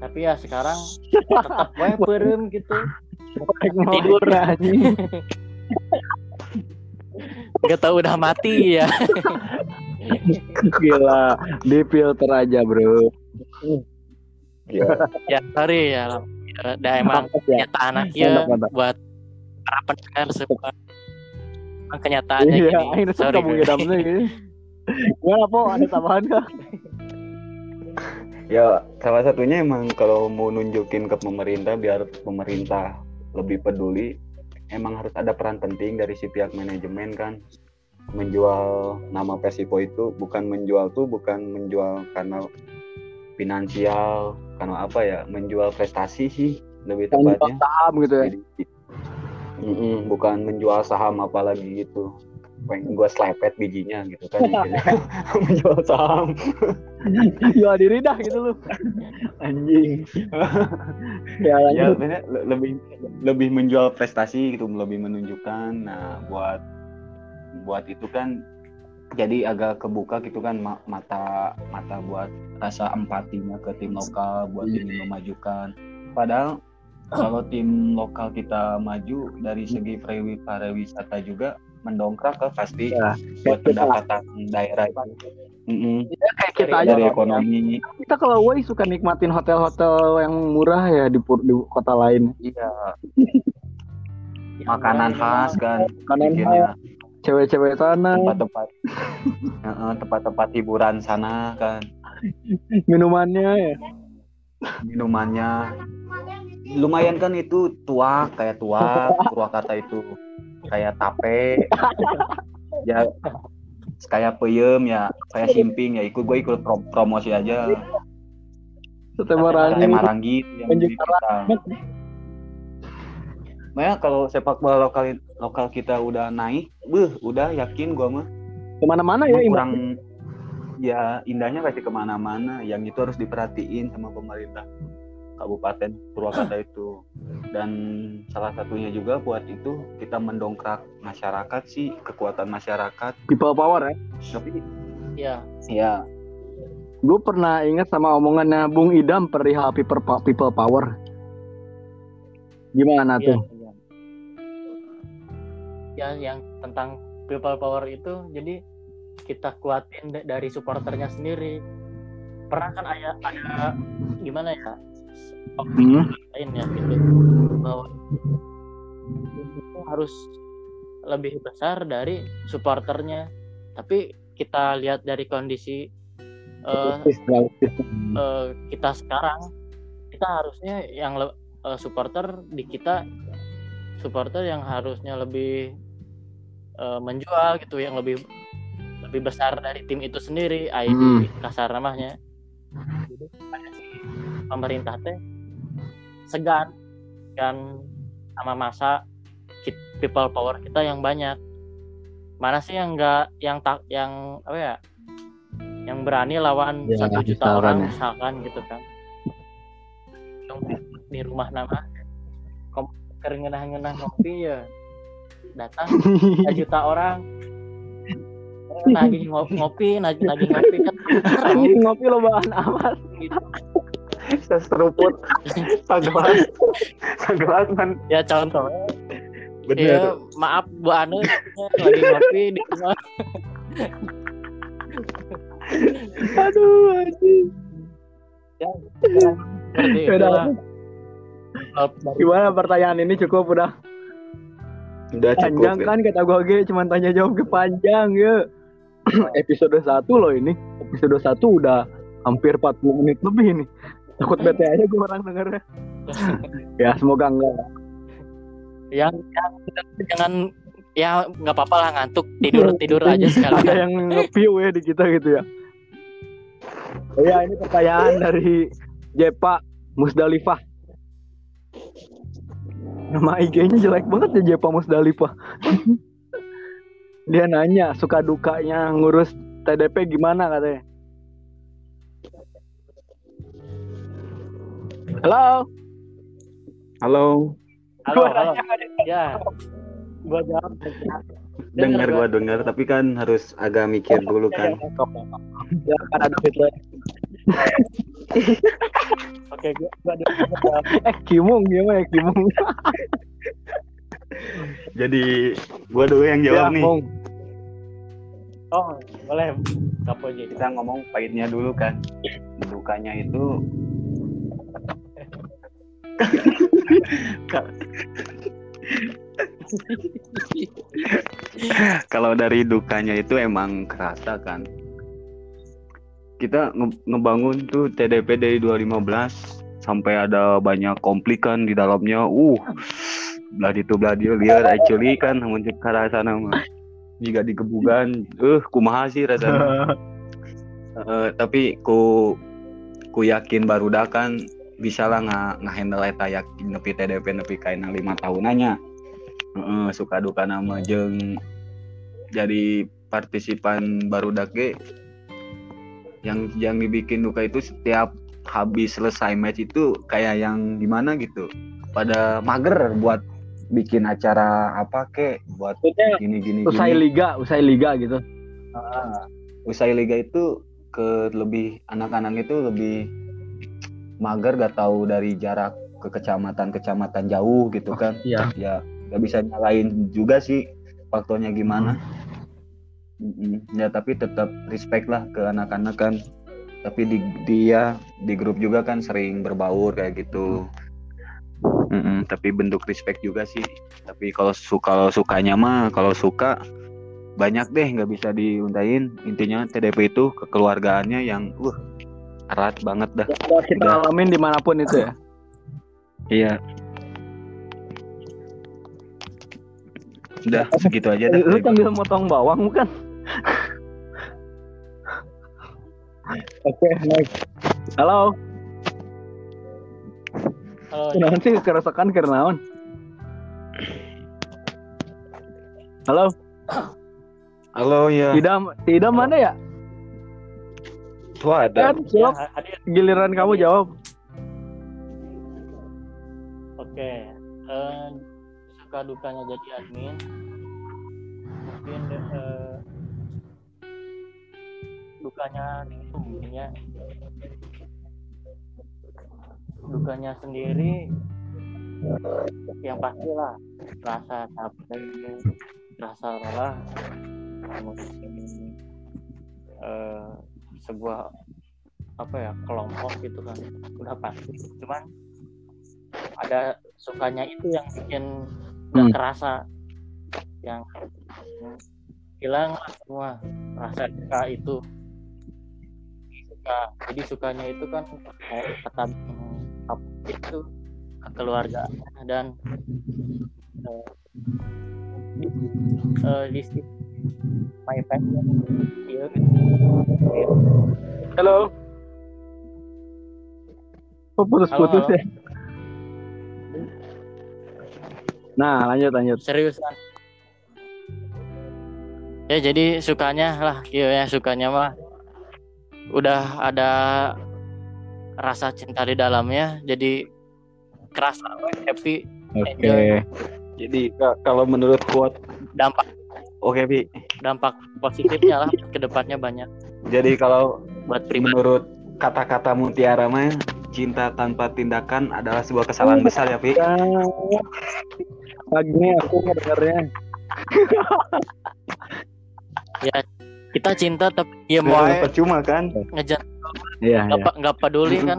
tapi ya sekarang tetap wae perem gitu tidur anjing. Gak tau udah mati ya Gila, di filter aja bro. Ya, ya sorry ya Lam. Ya, dah emang ya. aja Mantap, mantap. buat para pendengar semua emang kenyataannya Iya, gini sorry. Idam nih. Gimana po? Ada tambahan kah? ya salah satunya emang kalau mau nunjukin ke pemerintah biar pemerintah lebih peduli, emang harus ada peran penting dari si pihak manajemen kan menjual nama Persipo itu bukan menjual tuh bukan menjual karena finansial karena apa ya menjual prestasi sih lebih tepatnya Saham gitu ya. Jadi, Mm-mm, bukan menjual saham apalagi gitu. Pengen gue slepet bijinya gitu kan. Menjual saham. Jual diri dah gitu lu. Anjing. ya ya le- lebih lebih menjual prestasi gitu lebih menunjukkan nah buat buat itu kan jadi agak kebuka gitu kan ma- mata mata buat rasa empatinya ke tim lokal buat ingin memajukan. Padahal kalau tim lokal kita maju dari segi pariwi- pariwisata juga mendongkrak ke pasti Ya, buat pendapatan daerah itu. Mm-mm. Kayak kita aja dari kalau- ekonomi. Kita kalau woi suka nikmatin hotel-hotel yang murah ya di, di kota lain. iya. Makanan khas kan. Makanan bikinnya Cewek-cewek sana, tempat-tempat. Heeh, tempat-tempat hiburan sana kan. Minumannya ya. minumannya lumayan kan itu tuak kayak tuak Purwakarta itu kayak tape. Ya kayak peyem ya kayak simping ya ikut gue ikut pro- promosi aja. Sate Marangi. Marangi itu yang di kita. Makanya kalau sepak bola lokal lokal kita udah naik, beuh, udah yakin gua mah. Ke mana-mana ya, kurang ya indahnya pasti ke mana-mana. Yang itu harus diperhatiin sama pemerintah Kabupaten Purwakarta itu dan salah satunya juga buat itu kita mendongkrak masyarakat sih kekuatan masyarakat People power ya. tapi ya ya Gue pernah ingat sama omongannya Bung Idam perihal people, people power. Gimana ya, tuh? ya. ya yang tentang people power itu jadi kita kuatin da- dari supporternya sendiri pernah kan ada ada gimana ya Hmm. lain ya gitu bahwa itu harus lebih besar dari supporternya tapi kita lihat dari kondisi eh, eh, kita sekarang kita harusnya yang eh, supporter di kita supporter yang harusnya lebih eh, menjual gitu yang lebih lebih besar dari tim itu sendiri ID Hmm. kasar namanya jadi pemerintah teh segan kan sama masa people power kita yang banyak. Mana sih yang enggak yang tak yang apa ya yang berani lawan Ya, satu juta misalkan orang ya. misalkan gitu kan? Di, di rumah nama kom- kerengenah-ngenah ngopi ya datang 1 juta orang. Lagi ngopi lagi lagi ngopi kan. Ngopi lo bahan amat. Seruput sagelas sagelas kan ya contoh bener ya maaf Bu Anu lagi ngopi di rumah Aduh, anjing. seperti Ya udah. Gimana pertanyaan ini cukup udah udah cukup panjang ya. kan kata gua ge cuman tanya jawab ke panjang ya. Episode 1 loh ini. Episode 1 udah hampir 40 menit lebih nih. Takut bete aja gue orang dengernya. ya semoga enggak. yang, yang jangan ya nggak apa-apa lah ngantuk tidur tidur aja Ada sekalian yang nge-view ya di kita gitu ya. Oh ya ini pertanyaan dari Jepa Musdalifah. Nama IG-nya jelek banget ya Jepa Musdalifah. Dia nanya suka dukanya ngurus TDP gimana katanya. Halo. halo halo Gua halo ya gua jawab dengar gua. dengar tapi kan harus agak mikir dulu kan Ya kan ada Hitler. oke gua gua jawab. Eh Kimung gimana ya Kimung? jadi gua dulu yang jawab Ya, nih Mung. oh boleh Kapoji kita ngomong pahitnya dulu kan dukanya itu kalau dari dukanya itu emang kerasa kan. Kita nge- ngebangun tuh TDP dari 2015 sampai ada banyak komplikan di dalamnya. Uh belah itu belah dia lihat actually kan namun kerasa nama jika digebugan eh kumaha sih rasanya? Eh, tapi ku ku yakin barudak kan bisa lah nggak ngehandle eta yakin nepi TDP nepi kaina lima tahunannya Heeh, suka duka nama jeng jadi partisipan barudak ge yang yang dibikin duka itu setiap habis selesai match itu kayak yang gimana gitu pada mager buat bikin acara apa kek buat Maksudnya gini gini usai gini. liga, usai liga gitu. Ah, usai liga itu ke lebih anak-anak itu lebih mager gak tahu dari jarak ke kecamatan-kecamatan jauh gitu kan. Iya. ya nggak bisa nyalain juga sih faktornya gimana. Mm-mm. ya tapi tetap respect lah ke anak-anak kan. Tapi di dia di grup juga kan sering berbaur kayak gitu. Mm-mm, tapi bentuk respect juga sih. Tapi kalau suka kalau sukanya mah kalau suka banyak deh nggak bisa diuntain intinya TDP itu kekeluargaannya yang uh erat banget dah Udah kita Udah. alamin di mana pun itu ya. iya udah segitu aja dah Lu sambil motong bawang bukan? Oke, next. Halo, halo kenapa sih keresakan karena? Halo, halo ya Idam, Idam mana ya? Tuh ada Kan, ya, giliran kamu jawab. Oke, eh, suka dukanya jadi admin. Mungkin eh, dukanya ya. Dukanya sendiri yang pastilah rasa capek, rasa lelah, kemudian eh, sebuah apa ya kelompok gitu kan. Udah pasti cuman ada sukanya itu yang bikin nggak Hmm. kerasa. Yang hilang semua rasa suka itu. Suka jadi sukanya itu kan kayak kata apa itu kekeluargaan dan eh, eh, di sini my passion iya Halo. Kok putus-putus ya? Nah, lanjut lanjut. seriusan ya jadi sukanya lah iya ya sukanya mah udah ada rasa cinta di dalamnya jadi kerasa happy oke Enjoy. jadi ka- kalau menurut quote dampak oke Pi. Dampak positifnya lah ke depannya banyak. Jadi kalau buat pribadi. menurut kata-kata Mutiara mah cinta tanpa tindakan adalah sebuah kesalahan besar ya Pi. Pagi aku ngedengarnya. kita cinta tapi dia mau percuma kan? Ngejar. Iya, nggak pe- nggak peduli kan?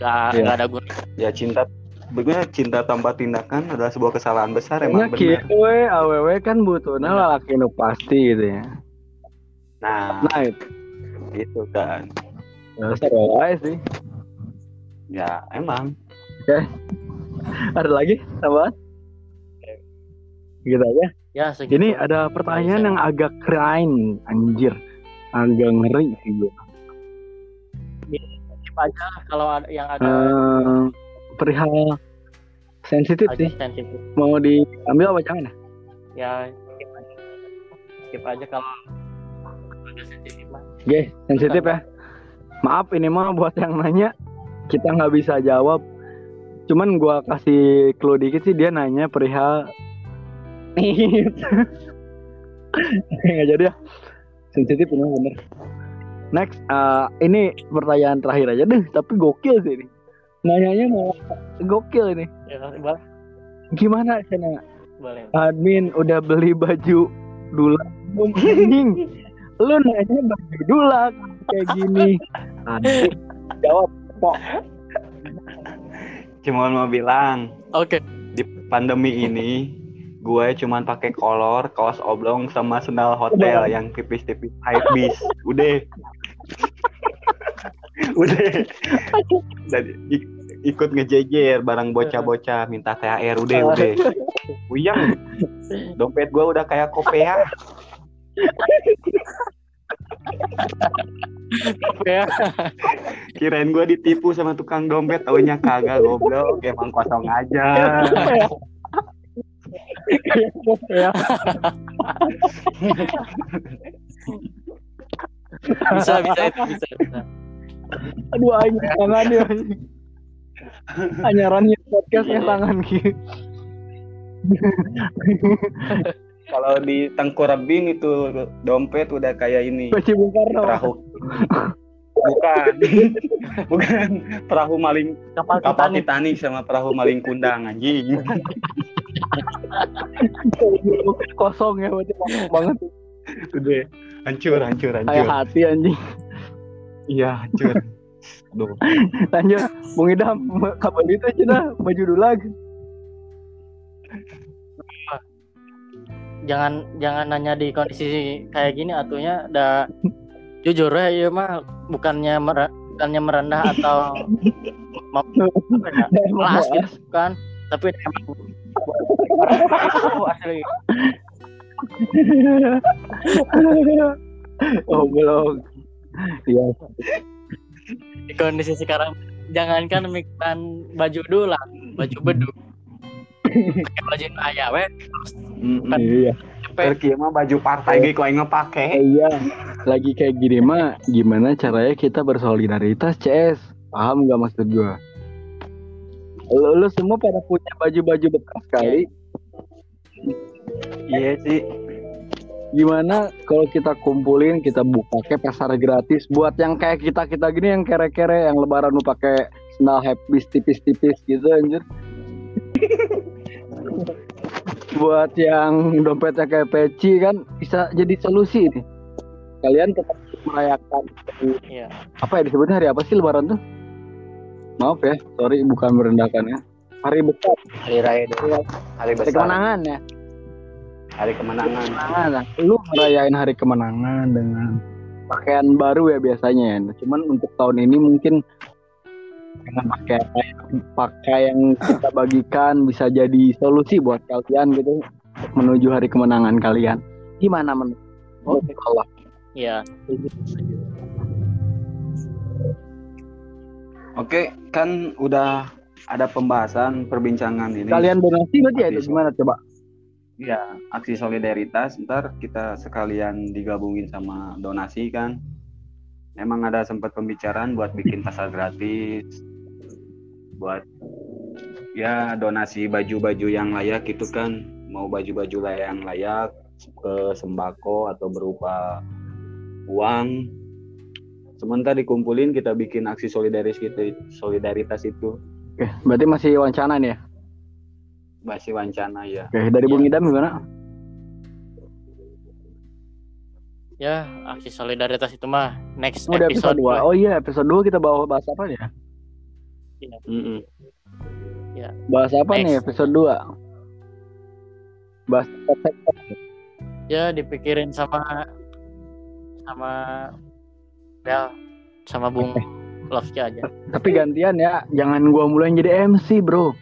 Nggak Iya. nggak ada guna. Ya cinta Begitu cinta tanpa tindakan adalah sebuah kesalahan besar emang benar. kieu we awewe kan butuhna lalaki nu pasti gitu ya. Nah, Nah, itu gitu kan. dasar wae sih. Ya, emang. Ada lagi tambahan? Gitu aja. ya segitu Ini ada pertanyaan yang agak keren, anjir. Agak ngeri sih gue. Skip aja kalau ada yang ada Eh, perihal sensitif sih. sensitif Mau diambil apa jangan ya? ya skip aja skip aja kalau agak sensitif mah Oke, sensitif ya. Maaf ini mah buat yang nanya kita nggak bisa jawab. Cuman gua kasih clue dikit sih dia nanya perihal nggak jadi ya. Sensitif bener bener. Next, eh, ini pertanyaan terakhir aja deh, tapi gokil sih ini. Nanyanya mau gokil ini. ya Gimana Cina? boleh Admin udah beli baju dulu Anjing. Lu nanya baju dulak kayak gini. Nanti jawab kok. Cuma mau bilang Oke. di pandemi ini gue cuman pakai kolor, kaos oblong sama sendal hotel yang tipis-tipis high bis. Udah. Udah. Dan ik- ikut ngejejer bareng bocah-bocah minta THR udah udah. Uyang. Dompet gue udah kayak kopea. Ya. Kirain gue ditipu sama tukang dompet, taunya kagak goblok, emang kosong aja. Bisa bisa itu bisa. bisa. Aduh aing tangan ya. Anyarannya podcastnya tangan gitu. Kalau di Tengkurabing itu dompet udah kayak ini Baju Bung Karno. perahu. Bukan. Bukan perahu maling Kapal kapal Titanic. Titanic sama perahu maling kundang anjing. Kosong ya banget. Udah hancur hancur Kayak hancur. hati anjing. Iya hancur. Aduh. Lanjut, Bung Idam, kabar itu aja dah, baju dulu lagi. Jangan jangan nanya di kondisi kayak gini atunya udah jujur ya iya mah bukannya mere- bukannya merendah atau apa ya, kelas gitu kan tapi emang asli oh belum. Iya. di kondisi sekarang jangankan mikiran baju dulu lah baju beduk pakai baju ayah we Mm-mm. Iya. Perki mah baju partai ge kok aing ngepake. Iya. Lagi kayak gini mah, gimana caranya kita bersolidaritas, CS? Paham nggak maksud gua? Lu, lu semua pada punya baju-baju bekas kali. Iya sih. Gimana kalau kita kumpulin, kita buka ke pasar gratis buat yang kayak kita kita gini yang kere-kere yang lebaran lu pakai sandal habis tipis-tipis gitu anjir. buat yang dompetnya kayak peci kan bisa jadi solusi nih. Kalian tetap merayakan iya apa ya disebutnya hari apa sih lebaran tuh? Maaf ya, sorry bukan merendahkan ya. Hari besar, Hari raya hari besar. kemenangan ya. Hari kemenangan. Kemenangan. Nah, lu merayain hari kemenangan dengan pakaian baru ya biasanya ya. Nah, Cuman untuk tahun ini mungkin dengan pakai pakai yang kita bagikan bisa jadi solusi buat kalian gitu menuju hari kemenangan kalian. Gimana menurut? Oh, Allah. iya Oke, kan udah ada pembahasan perbincangan ini. Kalian donasi berarti ya itu gimana coba? Ya aksi solidaritas ntar kita sekalian digabungin sama donasi kan. Emang ada sempat pembicaraan buat bikin pasar gratis buat ya donasi baju-baju yang layak itu kan. Mau baju-baju yang layak ke sembako atau berupa uang. Sementara dikumpulin kita bikin aksi solidaritas solidaritas itu. Oke, berarti masih wawancara nih ya? Masih wancana ya Oke, dari Bung Idam gimana? ya aksi solidaritas itu mah next Udah episode episode 2. Oh iya, episode 2 kita bawa bahas apa ya? Mm-mm. Bahas apa Next. nih episode 2? Bahas ya dipikirin sama sama Bel sama Bung Love aja tapi gantian ya, jangan gua mulai jadi MC, Bro.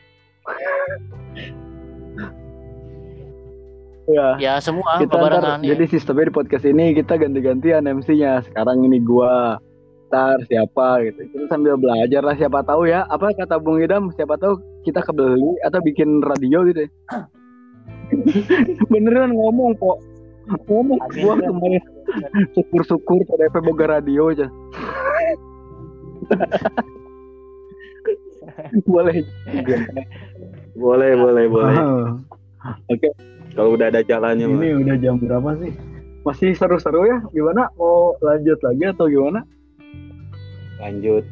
Ya, ya semua kita ntar, ya. jadi sistemnya di podcast ini kita ganti-gantian MC-nya. Sekarang ini gua, ntar siapa gitu. Kita sambil belajar lah siapa tahu ya. Apa kata Bung Idam, siapa tahu kita kebeli atau bikin radio gitu. ya. Beneran ngomong, Pok. Ngomong gua kemarin syukur-syukur PDP boga radio aja. Boleh. boleh boleh boleh Oke, kalau udah ada jalannya mah. ini udah jam berapa sih? Masih seru-seru ya? Gimana? Mau lanjut lagi atau gimana? lanjut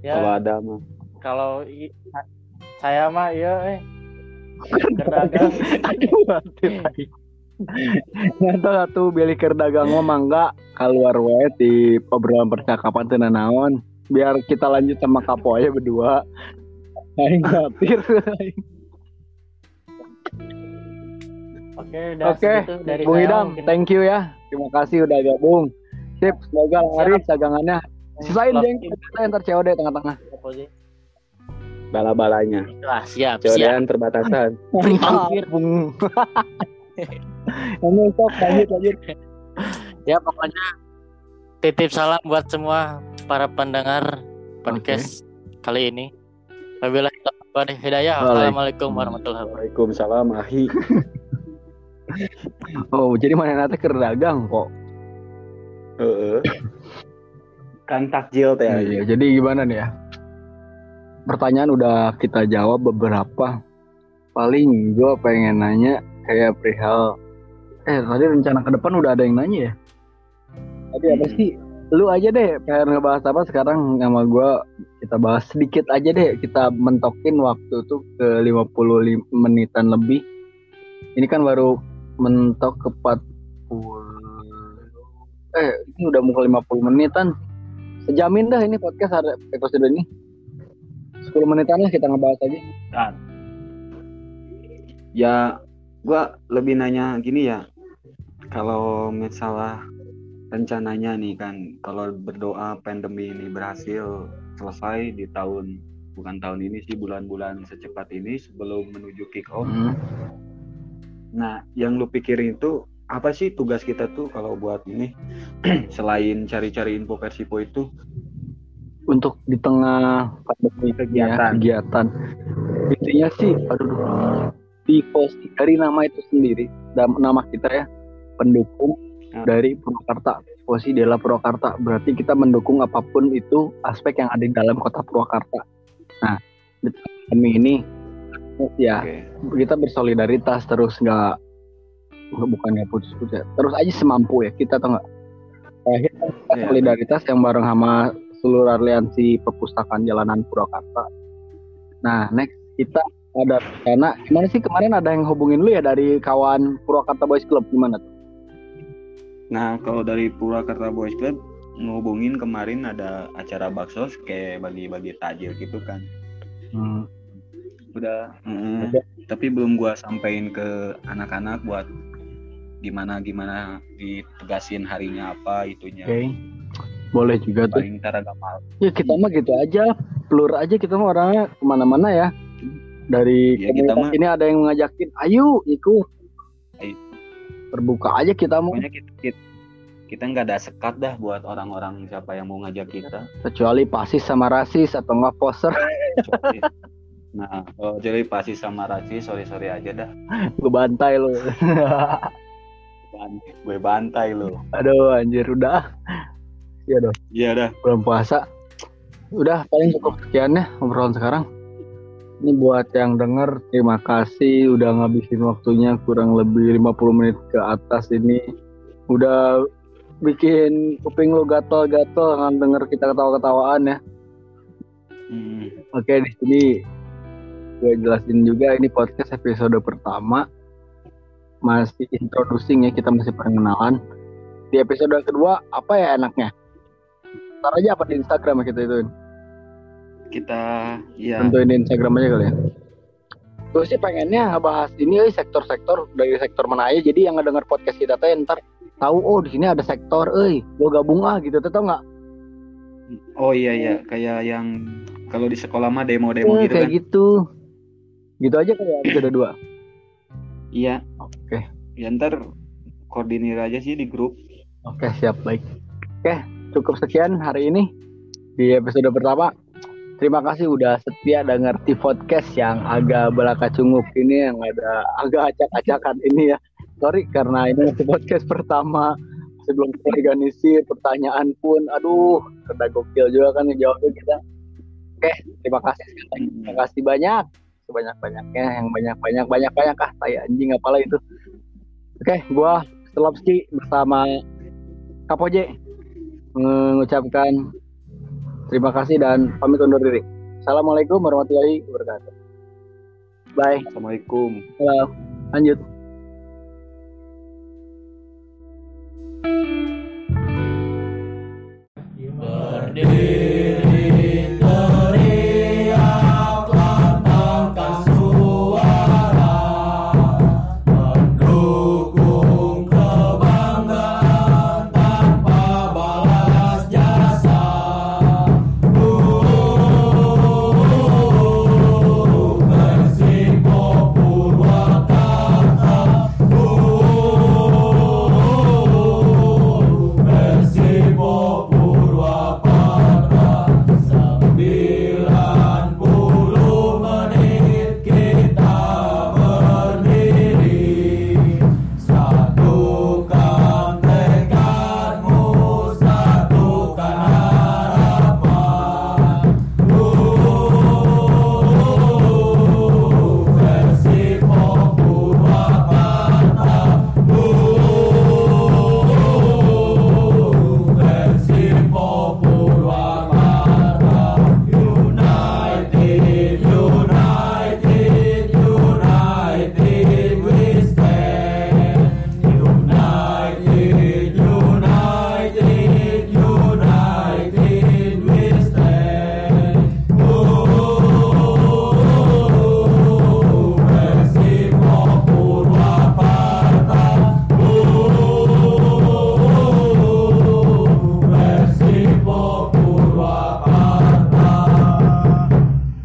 ya kalau ada mah kalau i- saya mah iya eh berdagang Aduh. Nyata satu beli keur dagang mah mangga keluar wae di obrolan percakapan teu naon. Biar kita lanjut sama kapo aja berdua. Aing khawatir. Oke, udah Oke, dari Bung saya Idam, mungkin. thank you ya. Terima kasih udah gabung. Sip, semoga laris dagangannya. Sisain jeng, kita ntar COD tengah-tengah. Apa sih? bala-balanya Wah, siap, siap. codean perbatasan Mantap, Bung. Kamu sok lanjut lanjut. Ya, pokoknya titip salam buat semua para pendengar podcast kali ini. Wabillahi taufiq wal hidayah. Wassalamualaikum warahmatullahi wabarakatuh. Waalaikumsalam ahi Oh, jadi mana nanti keur dagang kok. Heeh. kan takjil teh Iya, iya. Jadi gimana nih ya? Pertanyaan udah kita jawab beberapa. Paling gue pengen nanya kayak perihal eh tadi rencana ke depan udah ada yang nanya ya. Tadi apa Hmm. sih? Lu aja deh pengen ngebahas apa sekarang sama gue kita bahas sedikit aja deh kita mentokin waktu tuh ke 50 menitan lebih. Ini kan baru mentok ke 40 eh ini udah mau ke 50 menitan. Sejamin dah ini podcast ada episode ini. 10 menitan lah kita ngebahas aja. Ya gua lebih nanya gini ya. Kalau misalnya rencananya nih kan kalau berdoa pandemi ini berhasil selesai di tahun bukan tahun ini sih bulan-bulan secepat ini sebelum menuju kick off Hmm. nah yang lu pikirin itu apa sih tugas kita tuh kalau buat ini selain cari-cari info Persipo itu untuk di tengah pandemi Kegiatan. ya, kegiatan intinya sih aduh di post dari nama itu sendiri dan nama kita ya pendukung. Dari Purwakarta posisi Dela Purwakarta. Berarti kita mendukung apa pun itu aspek yang ada di dalam kota Purwakarta. Nah pandemi ini ya Oke. kita bersolidaritas terus nggak bukannya putus-putus ya. terus aja semampu ya kita tau nggak? Terakhir kan Iya. solidaritas yang bareng sama seluruh aliansi perpustakaan jalanan Purwakarta. Nah next kita ada rencana. Gimana sih kemarin ada yang hubungin lu ya dari kawan Purwakarta Boys Club? Gimana tuh Nah, kalau dari Purwakarta Boys Club ngehubungin kemarin ada acara bakso kayak bagi-bagi takjil gitu kan. Hmm. Udah, mm, Ada. tapi belum gua sampein ke anak-anak buat gimana gimana ditegasin harinya apa itunya. oke boleh juga tuh Paling agak ya kita mah gitu aja pelur aja kita mah orangnya ke mana-mana ya dari Ya, kita mah- ini ada yang ngajakin ayo ikut Ayo. terbuka aja kita mau kita kita, nggak ada sekat dah buat orang-orang siapa yang mau ngajak kita. kecuali pasis sama rasis atau nggak poser. Nah, oh, jadi pasti sama Raci, sorry sorry aja dah. gue bantai lo Gue bantai lo. aduh anjir udah. Iya dong. Iya dah. belum puasa. Udah paling cukup sekian ya obrolan sekarang. Ini buat yang denger terima kasih. Udah ngabisin waktunya kurang lebih 50 menit ke atas ini. Udah bikin kuping lo gatel-gatel kan denger kita ketawa-ketawaan ya Hmm. Oke di sini gue jelasin juga ini podcast episode pertama masih introducing ya kita masih perkenalan. Di episode kedua apa ya enaknya? Ntar aja apa di Instagram ya kita itu Kita ya tentuin di Instagram aja kali ya. Gue sih pengennya ngebahas ini eh, sektor-sektor dari sektor mana aja jadi yang ngedenger podcast kita teh ntar tahu oh di sini ada sektor, eh gue gabung ah gitu, tau nggak? Oh iya iya kayak yang kalau di sekolah mah demo-demo Eh, gitu kayak kan. gitu. Gitu aja ya episode dua. Iya. Oke. Ya ntar koordinir aja sih di grup. Oke siap baik. Oke cukup sekian hari ini di episode pertama. Terima kasih udah setia denger di podcast yang agak belakacunguk ini yang ada agak acak-acakan ini ya. Sorry karena ini podcast pertama sebelum organisir pertanyaan pun aduh rada gokil juga kan ngejawabnya kita. Oke terima kasih sekali. Terima kasih banyak sebanyak banyaknya yang banyak banyak banyak banyak ah tai anjing apalah itu. Oke gua Selopski bersama Kapoje mengucapkan terima kasih dan pamit undur diri. Assalamualaikum warahmatullahi wabarakatuh. Bye. Assalamualaikum. Halo. Lanjut. did.